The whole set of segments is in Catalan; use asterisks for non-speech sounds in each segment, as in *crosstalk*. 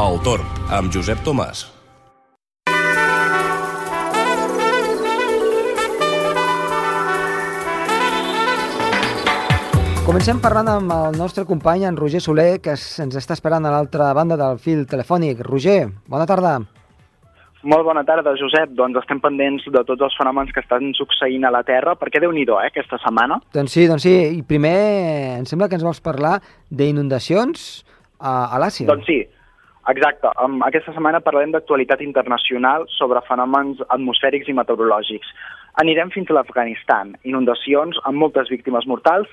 El Torn, amb Josep Tomàs. Comencem parlant amb el nostre company, en Roger Soler, que ens està esperant a l'altra banda del fil telefònic. Roger, bona tarda. Molt bona tarda, Josep. Doncs estem pendents de tots els fenòmens que estan succeint a la Terra, perquè déu nhi eh, aquesta setmana. Doncs sí, doncs sí. I primer, em sembla que ens vols parlar d'inundacions a, a l'Àsia. Doncs sí, exacte. Um, aquesta setmana parlarem d'actualitat internacional sobre fenòmens atmosfèrics i meteorològics. Anirem fins a l'Afganistan, inundacions amb moltes víctimes mortals,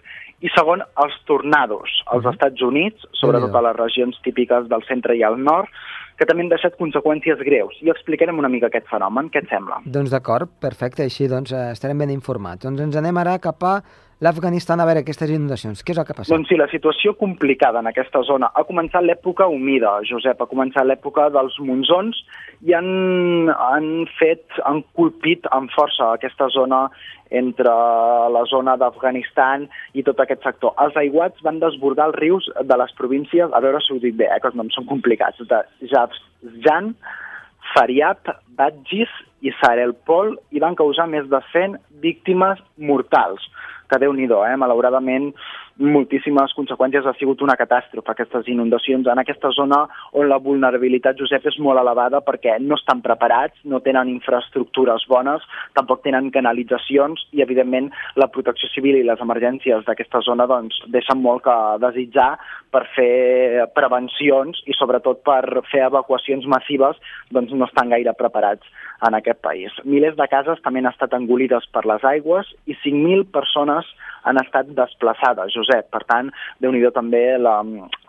i segon, els tornados als -huh. Estats Units, sobretot a les regions típiques del centre i al nord, que també han deixat conseqüències greus. I explicarem una mica aquest fenomen. Què et sembla? Doncs d'acord, perfecte. Així doncs eh, estarem ben informats. Doncs ens anem ara cap a l'Afganistan a veure aquestes inundacions. Què és el que passa? Doncs sí, la situació complicada en aquesta zona. Ha començat l'època humida, Josep, ha començat l'època dels monzons i han, han fet, han colpit amb força aquesta zona entre la zona d'Afganistan i tot aquest sector. Els aiguats van desbordar els rius de les províncies, a veure si ho dic bé, eh, que els noms són complicats, de Jafjan, Faryab, Badgis i Sarelpol i van causar més de 100 víctimes mortals que déu nhi eh? malauradament moltíssimes conseqüències, ha sigut una catàstrofe aquestes inundacions en aquesta zona on la vulnerabilitat, Josep, és molt elevada perquè no estan preparats, no tenen infraestructures bones, tampoc tenen canalitzacions i, evidentment, la protecció civil i les emergències d'aquesta zona doncs, deixen molt que desitjar per fer prevencions i, sobretot, per fer evacuacions massives, doncs no estan gaire preparats en aquest país. Milers de cases també han estat engolides per les aigües i 5.000 persones han estat desplaçades, Josep. Per tant, déu nhi també la,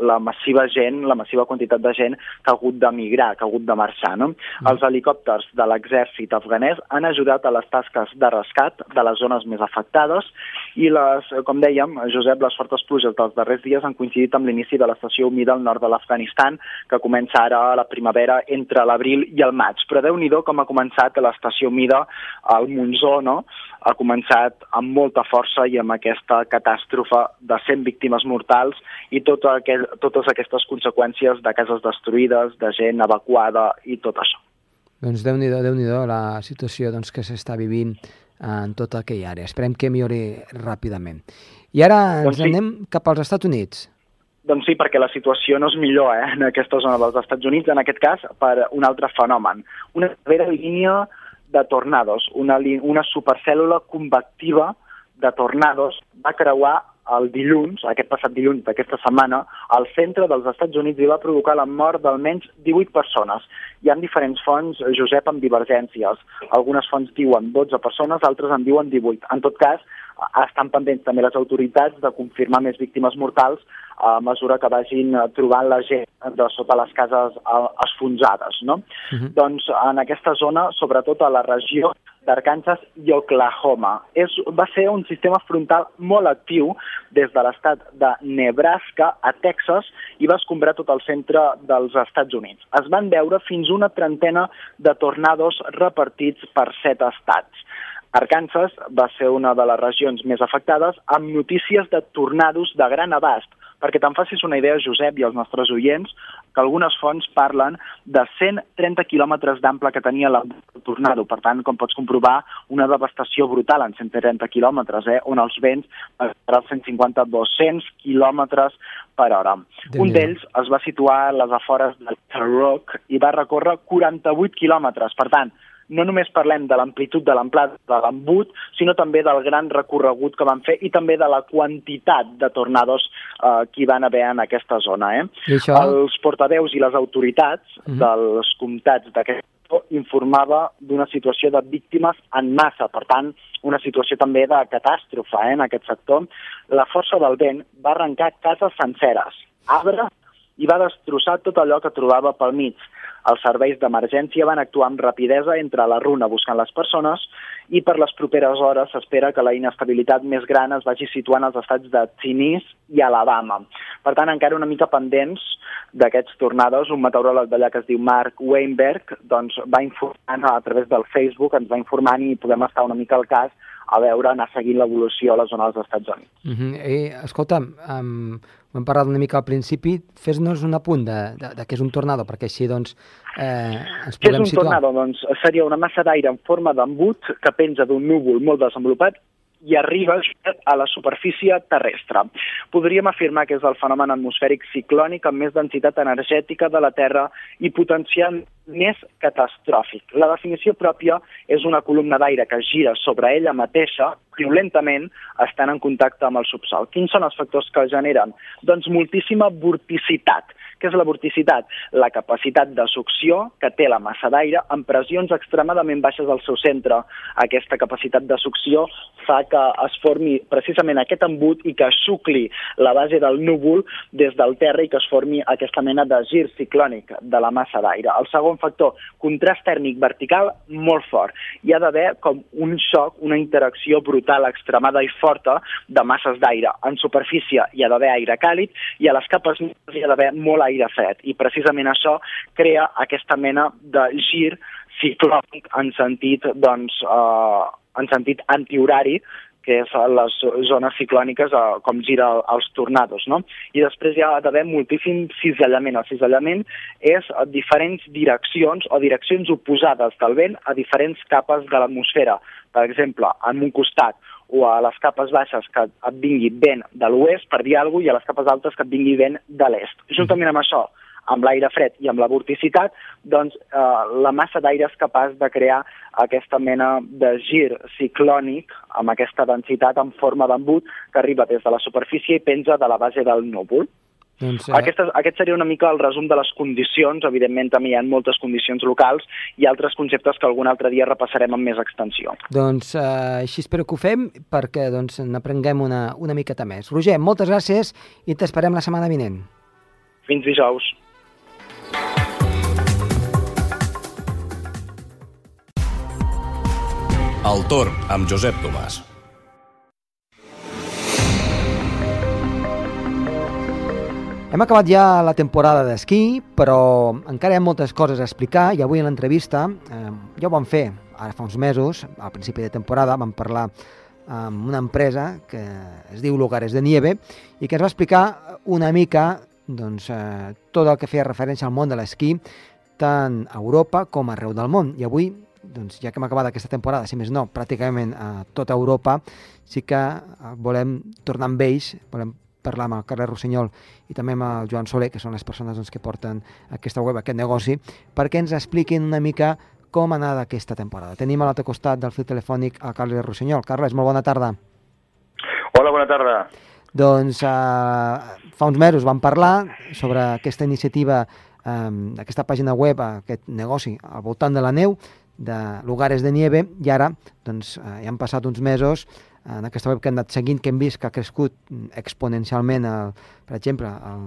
la massiva gent, la massiva quantitat de gent que ha hagut de migrar, que ha hagut de marxar. No? Mm. Els helicòpters de l'exèrcit afganès han ajudat a les tasques de rescat de les zones més afectades i, les, com dèiem, Josep, les fortes pluges dels darrers dies han coincidit amb l'inici de l'estació humida al nord de l'Afganistan, que comença ara a la primavera entre l'abril i el maig. Però déu nhi com ha començat l'estació humida al Monzó, no? ha començat amb molta força i amb aquesta catàstrofe de 100 víctimes mortals i tot aquest, totes aquestes conseqüències de cases destruïdes, de gent evacuada i tot això. Doncs déu-n'hi-do, déu nhi déu la situació doncs, que s'està vivint en tota aquella àrea. Esperem que millori ràpidament. I ara ens doncs sí. anem cap als Estats Units. Doncs sí, perquè la situació no és millor eh, en aquesta zona dels Estats Units, en aquest cas per un altre fenomen. Una severa línia de tornados, una, una supercèl·lula convectiva de tornados va creuar el dilluns, aquest passat dilluns d'aquesta setmana, al centre dels Estats Units i va provocar la mort d'almenys 18 persones. Hi ha diferents fonts, Josep, amb divergències. Algunes fonts diuen 12 persones, altres en diuen 18. En tot cas, estan pendents també les autoritats de confirmar més víctimes mortals a mesura que vagin trobant la gent de sota les cases eh, esfonsades. No? Uh mhm. -huh. Doncs en aquesta zona, sobretot a la regió d'Arkansas i Oklahoma. És, va ser un sistema frontal molt actiu des de l'estat de Nebraska a Texas i va escombrar tot el centre dels Estats Units. Es van veure fins una trentena de tornados repartits per set estats. Arkansas va ser una de les regions més afectades amb notícies de tornados de gran abast, perquè te'n facis una idea, Josep, i els nostres oients, que algunes fonts parlen de 130 quilòmetres d'ample que tenia el tornado. Per tant, com pots comprovar, una devastació brutal en 130 quilòmetres, eh, on els vents als 150-200 quilòmetres per hora. Un d'ells es va situar a les afores de Rock i va recórrer 48 quilòmetres. Per tant, no només parlem de l'amplitud de l'amplada de l'embut, sinó també del gran recorregut que van fer i també de la quantitat de tornados eh, que hi van haver en aquesta zona. Eh? això... Els portaveus i les autoritats uh mhm. -huh. dels comtats d'aquest informava d'una situació de víctimes en massa, per tant, una situació també de catàstrofe eh, en aquest sector. La força del vent va arrencar cases senceres, arbres, i va destrossar tot allò que trobava pel mig. Els serveis d'emergència van actuar amb rapidesa entre la runa buscant les persones i per les properes hores s'espera que la inestabilitat més gran es vagi situant als estats de Tennessee i Alabama. Per tant, encara una mica pendents d'aquests tornados, un meteoròleg d'allà que es diu Mark Weinberg doncs, va informant a través del Facebook, ens va informant i podem estar una mica al cas a veure, anar seguint l'evolució a la zona dels Estats Units. Uh -huh. I, escolta'm, um, ho hem parlat una mica al principi, fes-nos un apunt de, de, de què és un tornado, perquè així doncs, eh, ens Què és un situar. tornado? Doncs seria una massa d'aire en forma d'embut que penja d'un núvol molt desenvolupat i arriba a la superfície terrestre. Podríem afirmar que és el fenomen atmosfèric ciclònic amb més densitat energètica de la Terra i potencial més catastròfic. La definició pròpia és una columna d'aire que gira sobre ella mateixa violentament estant en contacte amb el subsol. Quins són els factors que generen? Doncs moltíssima vorticitat. Què és la vorticitat? La capacitat de succió que té la massa d'aire amb pressions extremadament baixes al seu centre. Aquesta capacitat de succió fa que es formi precisament aquest embut i que sucli la base del núvol des del terra i que es formi aquesta mena de gir ciclònic de la massa d'aire. El segon factor, contrast tèrmic vertical molt fort. Hi ha d'haver com un xoc, una interacció brutal, extremada i forta de masses d'aire. En superfície hi ha d'haver aire càlid i a les capes hi ha d'haver molt aire fred. I precisament això crea aquesta mena de gir ciclònic en sentit, doncs, eh, en sentit antihorari, que és les zones ciclòniques eh, com gira els tornados, no? I després hi ha d'haver moltíssim cisallament. El cisallament és a diferents direccions o direccions oposades del vent a diferents capes de l'atmosfera. Per exemple, en un costat o a les capes baixes que et vingui vent de l'oest, per dir alguna cosa, i a les capes altes que et vingui vent de l'est. Juntament amb això, amb l'aire fred i amb la vorticitat, doncs eh, la massa d'aire és capaç de crear aquesta mena de gir ciclònic amb aquesta densitat en forma d'embut que arriba des de la superfície i penja de la base del núvol. Doncs, Eh... Aquest, aquest seria una mica el resum de les condicions. Evidentment, també hi ha moltes condicions locals i altres conceptes que algun altre dia repassarem amb més extensió. Doncs eh, així espero que ho fem perquè doncs, n'aprenguem una, una miqueta més. Roger, moltes gràcies i t'esperem la setmana vinent. Fins dijous. El torn amb Josep Tomàs. Hem acabat ja la temporada d'esquí, però encara hi ha moltes coses a explicar i avui en l'entrevista, eh, ja ho vam fer ara fa uns mesos, al principi de temporada, vam parlar amb una empresa que es diu Lugares de Nieve i que ens va explicar una mica doncs, eh, tot el que feia referència al món de l'esquí tant a Europa com arreu del món. I avui, doncs, ja que hem acabat aquesta temporada, si més no, pràcticament a tota Europa, sí que eh, volem tornar amb ells, volem parlar amb el Carles Rossinyol i també amb el Joan Soler, que són les persones doncs, que porten aquesta web, aquest negoci, perquè ens expliquin una mica com ha anat aquesta temporada. Tenim a l'altre costat del fil telefònic a Carles Rossinyol. Carles, molt bona tarda. Hola, bona tarda. Doncs eh, fa uns mesos vam parlar sobre aquesta iniciativa, eh, aquesta pàgina web, aquest negoci al voltant de la neu, de Lugares de Nieve, i ara doncs, eh, ja han passat uns mesos en aquesta web que hem anat seguint, que hem vist que ha crescut exponencialment, el, per exemple, el,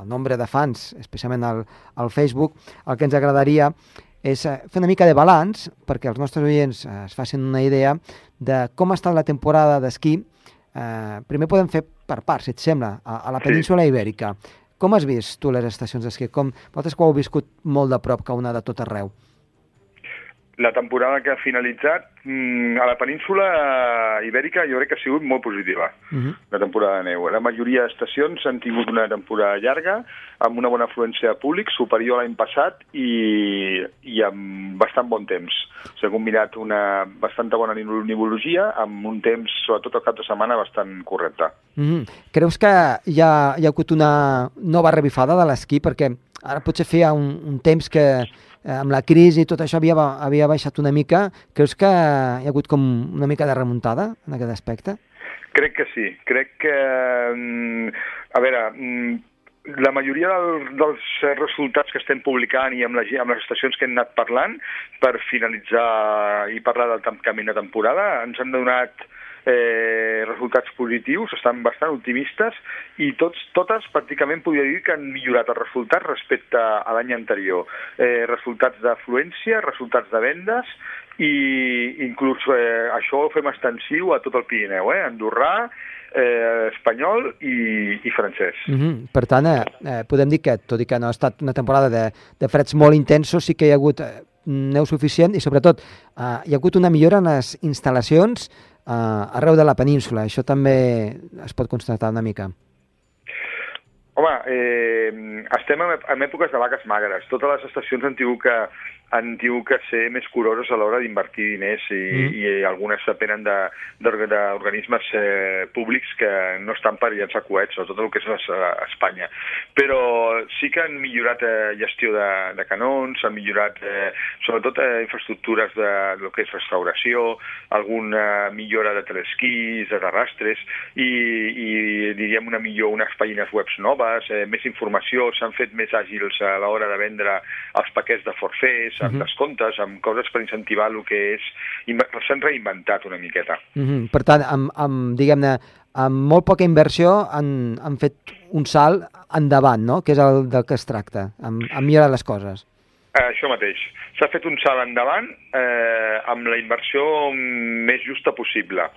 el nombre de fans, especialment al, al Facebook, el que ens agradaria és eh, fer una mica de balanç perquè els nostres oients eh, es facin una idea de com ha estat la temporada d'esquí. Eh, primer podem fer per parts, si et sembla, a, a la península ibèrica. Com has vist tu les estacions d'esquí? Com, vosaltres que ho heu viscut molt de prop, que una de tot arreu. La temporada que ha finalitzat mm, a la península ibèrica jo crec que ha sigut molt positiva, uh -huh. la temporada de neu. La majoria d'estacions han tingut una temporada llarga, amb una bona afluència de públic, superior a l'any passat i, i amb bastant bon temps. S'ha combinat una bastanta bona nivologia amb un temps, sobretot el cap de setmana, bastant correcte. Uh -huh. Creus que hi ha, hi ha hagut una nova revifada de l'esquí? Perquè ara potser feia un, un temps que amb la crisi i tot això havia, havia baixat una mica. Creus que hi ha hagut com una mica de remuntada en aquest aspecte? Crec que sí. Crec que... mm, A veure, mm, la majoria del, dels resultats que estem publicant i amb, la, amb les estacions que hem anat parlant per finalitzar i parlar del tancament de temporada ens han donat eh, resultats positius, estan bastant optimistes i tots, totes pràcticament podria dir que han millorat els resultats respecte a l'any anterior. Eh, resultats d'afluència, resultats de vendes i inclús eh, això ho fem extensiu a tot el Pirineu, eh? Andorrà, eh, espanyol i, i francès. Uh -huh. Per tant, eh, eh, podem dir que, tot i que no ha estat una temporada de, de freds molt intensos, sí que hi ha hagut eh, neu suficient i sobretot eh, hi ha hagut una millora en les instal·lacions uh, arreu de la península. Això també es pot constatar una mica. Home, eh, estem en èpoques de vaques magres. Totes les estacions han tingut que han tingut que ser més curoses a l'hora d'invertir diners i, mm. i algunes depenen d'organismes eh, públics que no estan per llançar coets, tot el que és a, a Espanya. Però sí que han millorat eh, gestió de, de canons, han millorat eh, sobretot eh, infraestructures de, de lo que és restauració, alguna millora de telesquís, de terrastres i, i diríem una millor, unes pàgines webs noves, eh, més informació, s'han fet més àgils a l'hora de vendre els paquets de forfers, amb uh -huh. descomptes, amb coses per incentivar el que és... S'han reinventat una miqueta. Uh -huh. Per tant, amb, amb diguem-ne, amb molt poca inversió han, han fet un salt endavant, no? que és el del que es tracta, amb, amb millorar les coses. Eh, això mateix. S'ha fet un salt endavant eh, amb la inversió més justa possible.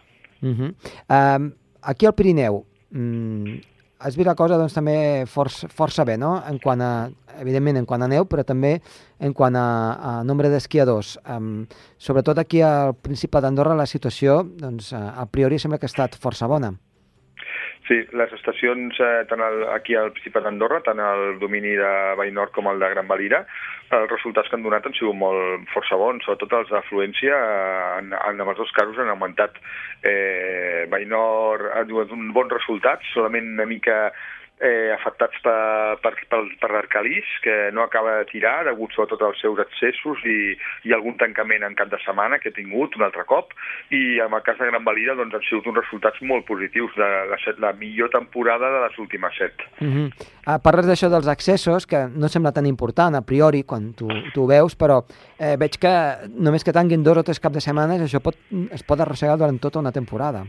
Uh -huh. uh, aquí al Pirineu, mm, has vist la cosa doncs, també força, força bé, no? En quant a, evidentment, en quant a neu, però també en quant a, a nombre d'esquiadors. Um, sobretot aquí al Principat d'Andorra la situació, doncs, a priori sembla que ha estat força bona. Sí, les estacions eh, tant el, aquí al Principat d'Andorra, tant el domini de Vallnord com el de Gran Valira, els resultats que han donat han sigut molt força bons, sobretot els d'afluència, en, en, en els dos casos han augmentat. Eh, Vallnord ha donat un bon resultat, solament una mica eh, afectats per, per, per, per l'Arcalís, que no acaba de tirar, degut sobretot als seus excessos i, i algun tancament en cap de setmana que ha tingut un altre cop, i en el cas de Gran Valida doncs, han sigut uns resultats molt positius, de la, la millor temporada de les últimes set. Uh -huh. uh, parles d'això dels accessos, que no sembla tan important a priori quan tu, tu veus, però eh, veig que només que tanguin dos o tres caps de setmanes això pot, es pot arrossegar durant tota una temporada.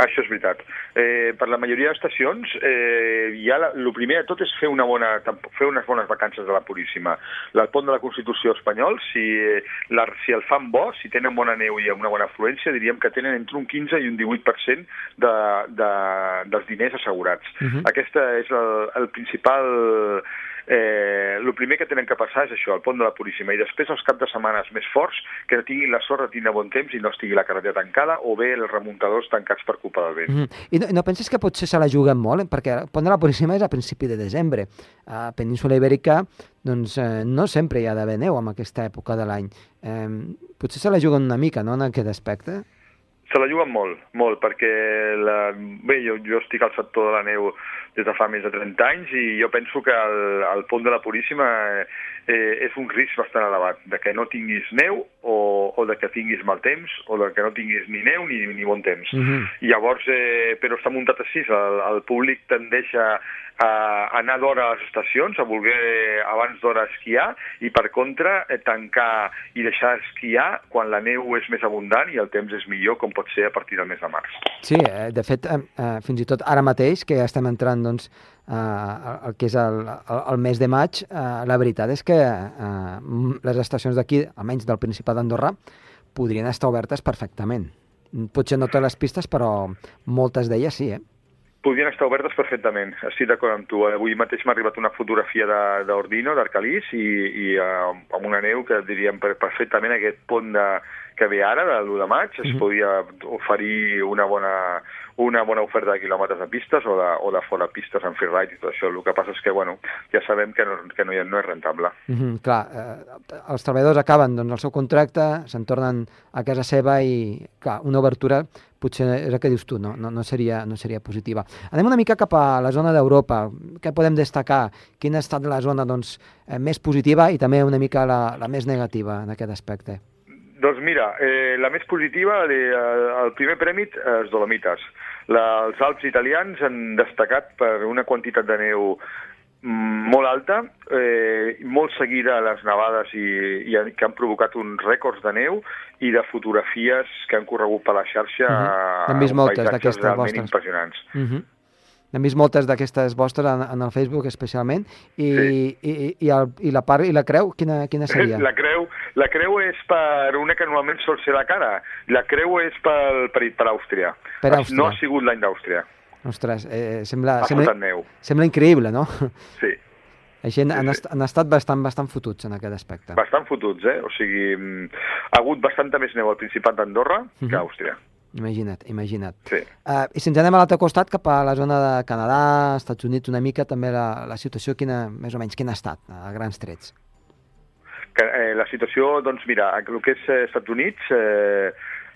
Això és veritat. Eh, per la majoria d'estacions, eh, ja la, el primer de tot és fer, una bona, fer unes bones vacances de la Puríssima. El pont de la Constitució espanyol, si, la, si el fan bo, si tenen bona neu i una bona afluència, diríem que tenen entre un 15 i un 18% de, de, dels diners assegurats. Uh -huh. Aquesta és el, el principal eh, el primer que tenen que passar és això, el pont de la Puríssima, i després els caps de setmanes més forts, que tinguin la sorra de tindre bon temps i no estigui la carretera tancada, o bé els remuntadors tancats per culpa del vent. Mm -hmm. I no, no penses que potser se la juguen molt? Perquè el pont de la Puríssima és a principi de desembre. A Península Ibèrica doncs, eh, no sempre hi ha d'haver neu en aquesta època de l'any. Eh, potser se la juguen una mica, no?, en aquest aspecte? Se la juguen molt, molt, perquè la... bé, jo, jo estic al sector de la neu des de fa més de 30 anys i jo penso que el, el pont de la Puríssima eh, és un risc bastant elevat, de que no tinguis neu o, o de que tinguis mal temps o de que no tinguis ni neu ni, ni bon temps. Uh -huh. Llavors, eh, però està muntat així, el, el públic tendeix a, a anar d'hora a les estacions, a voler abans d'hora esquiar, i per contra eh, tancar i deixar esquiar quan la neu és més abundant i el temps és millor, com pot ser a partir del mes de març. Sí, eh, de fet, eh, eh, fins i tot ara mateix, que ja estem entrant doncs, eh, el que és el, el, el mes de maig, eh, la veritat és que eh, les estacions d'aquí, almenys del Principat d'Andorra, podrien estar obertes perfectament. Potser no totes les pistes, però moltes d'elles sí, eh? podien estar obertes perfectament, estic d'acord amb tu. Avui mateix m'ha arribat una fotografia d'Ordino, d'Arcalís, i, i uh, amb una neu que diríem perfectament aquest pont de, que ve ara, de l'1 de maig, es mhm. -huh. podia oferir una bona, una bona oferta de quilòmetres de pistes o de, o de fora pistes en freeride i tot això. El que passa és que, bueno, ja sabem que no, que no, no és rentable. Mhm, -huh, clar, eh, els treballadors acaben doncs, el seu contracte, se'n tornen a casa seva i, clar, una obertura potser és el que dius tu, no, no, no, seria, no seria positiva. Anem una mica cap a la zona d'Europa. Què podem destacar? Quina ha estat la zona doncs, eh, més positiva i també una mica la, la més negativa en aquest aspecte? Doncs mira, eh, la més positiva, eh, el primer premi, els Dolomites. La, els Alps italians han destacat per una quantitat de neu mm, molt alta, eh, molt seguida a les nevades i, i que han provocat uns rècords de neu i de fotografies que han corregut per la xarxa uh -huh. Hem vist moltes d'aquestes vostres. impressionants. Uh -huh. N'hem vist moltes d'aquestes vostres en, en el Facebook especialment i, sí. i, i, el, i la part i la creu, quina, quina *laughs* seria? La creu, la creu és per una que normalment sol ser la cara. La creu és per, per, per Àustria. Per Àustria. No ha sigut l'any d'Àustria. Ostres, eh, sembla, ha sembla, neu. sembla increïble, no? Sí. *laughs* Així han, sí, sí. han estat bastant, bastant fotuts en aquest aspecte. Bastant fotuts, eh? O sigui, mm, ha hagut bastanta més neu al Principat d'Andorra uh -huh. que a mhm. Àustria. Imagina't, imagina't. Sí. Uh, I si ens anem a l'altre costat, cap a la zona de Canadà, Estats Units, una mica també la, la situació, quina, més o menys, quina ha estat, a grans trets? Que, eh, la situació, doncs mira, el que és eh, Estats Units, eh,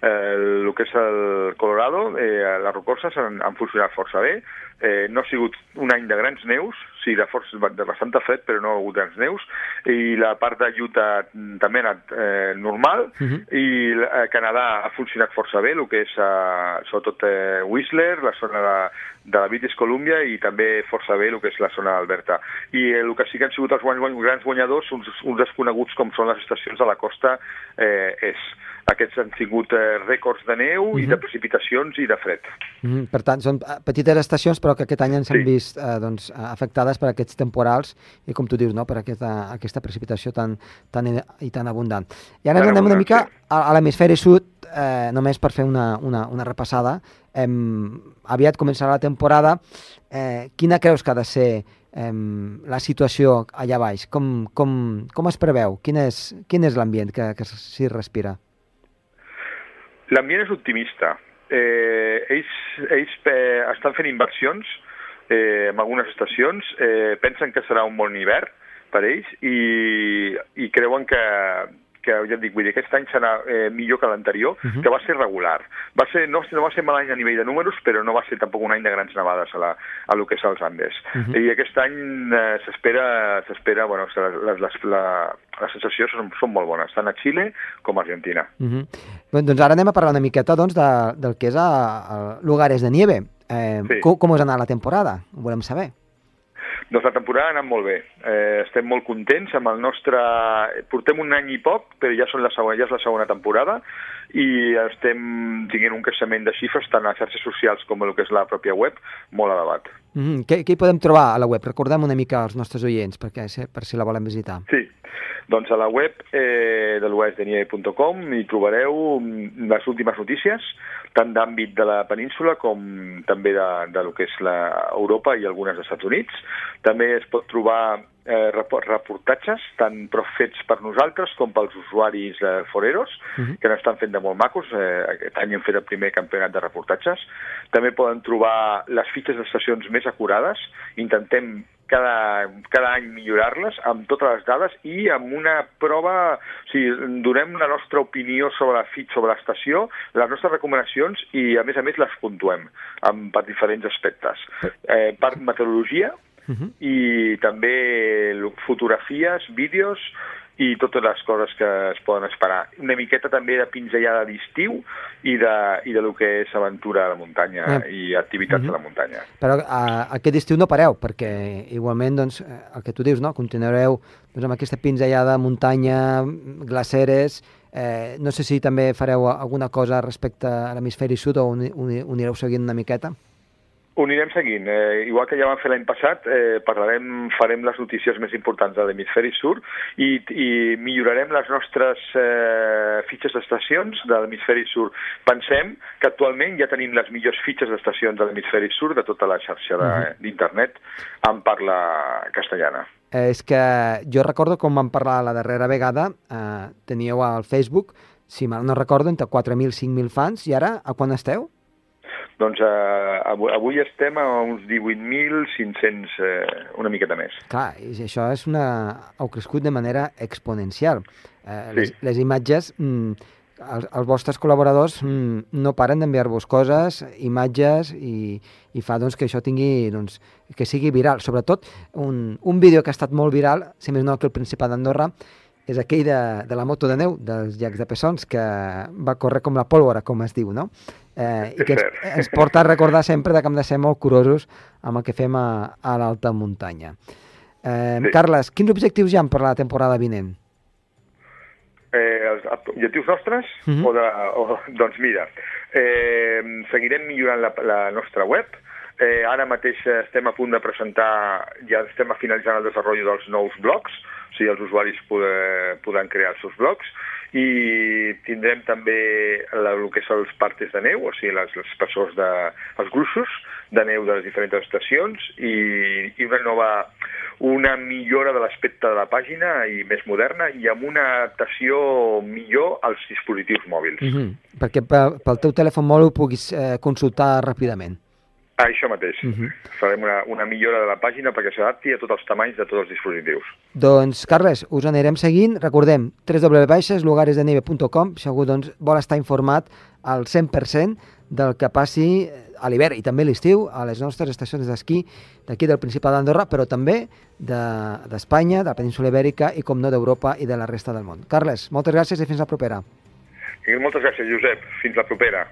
eh, el que és el Colorado, eh, les rocorses han, han funcionat força bé. Eh, no ha sigut un any de grans neus, sí, de, força, de bastanta fred, però no ha hagut grans neus. I la part de Utah també ha anat eh, normal. Uh -huh. I eh, Canadà ha funcionat força bé, el que és eh, sobretot eh, Whistler, la zona de, de la British Columbia i també força bé el que és la zona d'Alberta. I eh, el que sí que han sigut els guany, grans guanyadors, uns, uns desconeguts com són les estacions de la costa eh, és. Aquests han tingut eh, rècords de neu uh -huh. i de precipitacions i de fred. Uh -huh. Per tant, són eh, petites estacions, però que aquest any ens han Sí. vist eh, doncs, afectades per aquests temporals i, com tu dius, no? per aquesta, aquesta precipitació tan, tan i tan abundant. I ara anem una mica sí. a, a l'hemisferi sud, eh, només per fer una, una, una repassada. Em, aviat començarà la temporada. Eh, quina creus que ha de ser em, la situació allà baix? Com, com, com es preveu? Quin és, quin és l'ambient que, que s'hi respira? L'ambient és optimista. Eh, ells ells eh, estan fent inversions eh, en algunes estacions, eh, pensen que serà un bon hivern per ells i, i creuen que, que ja et dic, vull dir, aquest any serà eh, millor que l'anterior, uh Mhm. -huh. que va ser regular. Va ser, no, no va ser mal any a nivell de números, però no va ser tampoc un any de grans nevades a, la, a lo que és als Andes. Mhm. Uh -huh. I aquest any eh, s'espera, s'espera, bueno, les, les, la, les sensacions són, són molt bones, tant a Xile com a Argentina. Uh -huh. Bé, doncs ara anem a parlar una miqueta doncs, de, del que és a, a Lugares de Nieve. Eh, Sí. com, com us ha anat la temporada? Ho volem saber. Doncs la temporada ha anat molt bé. Eh, estem molt contents amb el nostre... Portem un any i poc, però ja, són la segona, ja és la segona temporada i estem tinguent un creixement de xifres tant a les xarxes socials com a el que és la pròpia web molt elevat. Uh -huh. què, què hi podem trobar a la web? Recordem una mica als nostres oients, perquè, si- per si la volen visitar. Sí, doncs a la web eh, de l'oestdenier.com hi trobareu mm, les últimes notícies, tant d'àmbit de la península com també de, de lo que és la Europa i algunes dels Estats Units. També es pot trobar eh, repo- reportatges, tant però fets per nosaltres com pels usuaris eh, foreros, Mhm. que n'estan fent de molt macos. Eh, aquest any hem fet el primer campionat de reportatges. També poden trobar les fitxes d'estacions més acurades. Intentem cada, cada any millorar-les amb totes les dades i amb una prova, o sigui, donem la nostra opinió sobre la fit, sobre l'estació, les nostres recomanacions i, a més a més, les puntuem amb, per diferents aspectes. Eh, per meteorologia, Uh -huh. i també fotografies, vídeos i totes les coses que es poden esperar. Una miqueta també de pinzellada d'estiu i de, i de lo que és aventura a la muntanya Ah. i activitats Mhm. a la muntanya. Però a, aquest estiu no pareu, perquè igualment, doncs, eh, el que tu dius, no? continuareu doncs, amb aquesta pinzellada, muntanya, glaceres... Eh, no sé si també fareu alguna cosa respecte a l'hemisferi sud o ho uni- uni- ho anireu seguint una miqueta. Ho anirem seguint. Eh, igual que ja vam fer l'any passat, eh, parlarem, farem les notícies més importants de l'hemisferi sud i, i millorarem les nostres eh, fitxes d'estacions de l'hemisferi sud. Pensem que actualment ja tenim les millors fitxes d'estacions de l'hemisferi sud de tota la xarxa de- d'internet en parla castellana. Eh, és que jo recordo com vam parlar la darrera vegada, eh, teníeu al Facebook, si mal no recordo, entre 4.000 i 5.000 fans, i ara a quan esteu? Doncs eh, avui, avui estem a uns 18.500, eh, una miqueta més. Clar, i això és una... heu crescut de manera exponencial. Eh, Sí. les, les imatges, mm, els, els vostres col·laboradors mm, no paren d'enviar-vos coses, imatges, i, i fa doncs, que això tingui, doncs, que sigui viral. Sobretot, un, un vídeo que ha estat molt viral, si més no que el Principat d'Andorra, és aquell de, de la moto de neu, dels llacs de Pessons, que va córrer com la pólvora, com es diu, no? Eh, I que ens, ens porta a recordar sempre de que hem de ser molt curosos amb el que fem a, a l'alta muntanya. Eh, Sí. Carles, quins objectius hi ha per la temporada vinent? Eh, els objectius nostres? Mhm. o de, o, doncs mira, eh, seguirem millorant la, la nostra web. Eh, ara mateix estem a punt de presentar, ja estem a finalitzant el desenvolupament dels nous blogs, o sigui, els usuaris podran crear els seus blogs, i tindrem també la, el que són els partes de neu, o sigui, les, les persones de, els gruixos de neu de les diferents estacions i, i una nova una millora de l'aspecte de la pàgina i més moderna i amb una adaptació millor als dispositius mòbils. Mm -hmm. Perquè pel teu telèfon mòbil ho puguis eh, consultar ràpidament. Ah, això mateix. Uh -huh. Farem una, una millora de la pàgina perquè s'adapti a tots els tamanys de tots els dispositius. Doncs, Carles, us anirem seguint. Recordem, www.lugaresdeneve.com si algú doncs, vol estar informat al 100% del que passi a l'hivern i també l'estiu a les nostres estacions d'esquí d'aquí del Principat d'Andorra, però també d'Espanya, de, de la península Ibèrica i, com no, d'Europa i de la resta del món. Carles, moltes gràcies i fins la propera. I moltes gràcies, Josep. Fins la propera.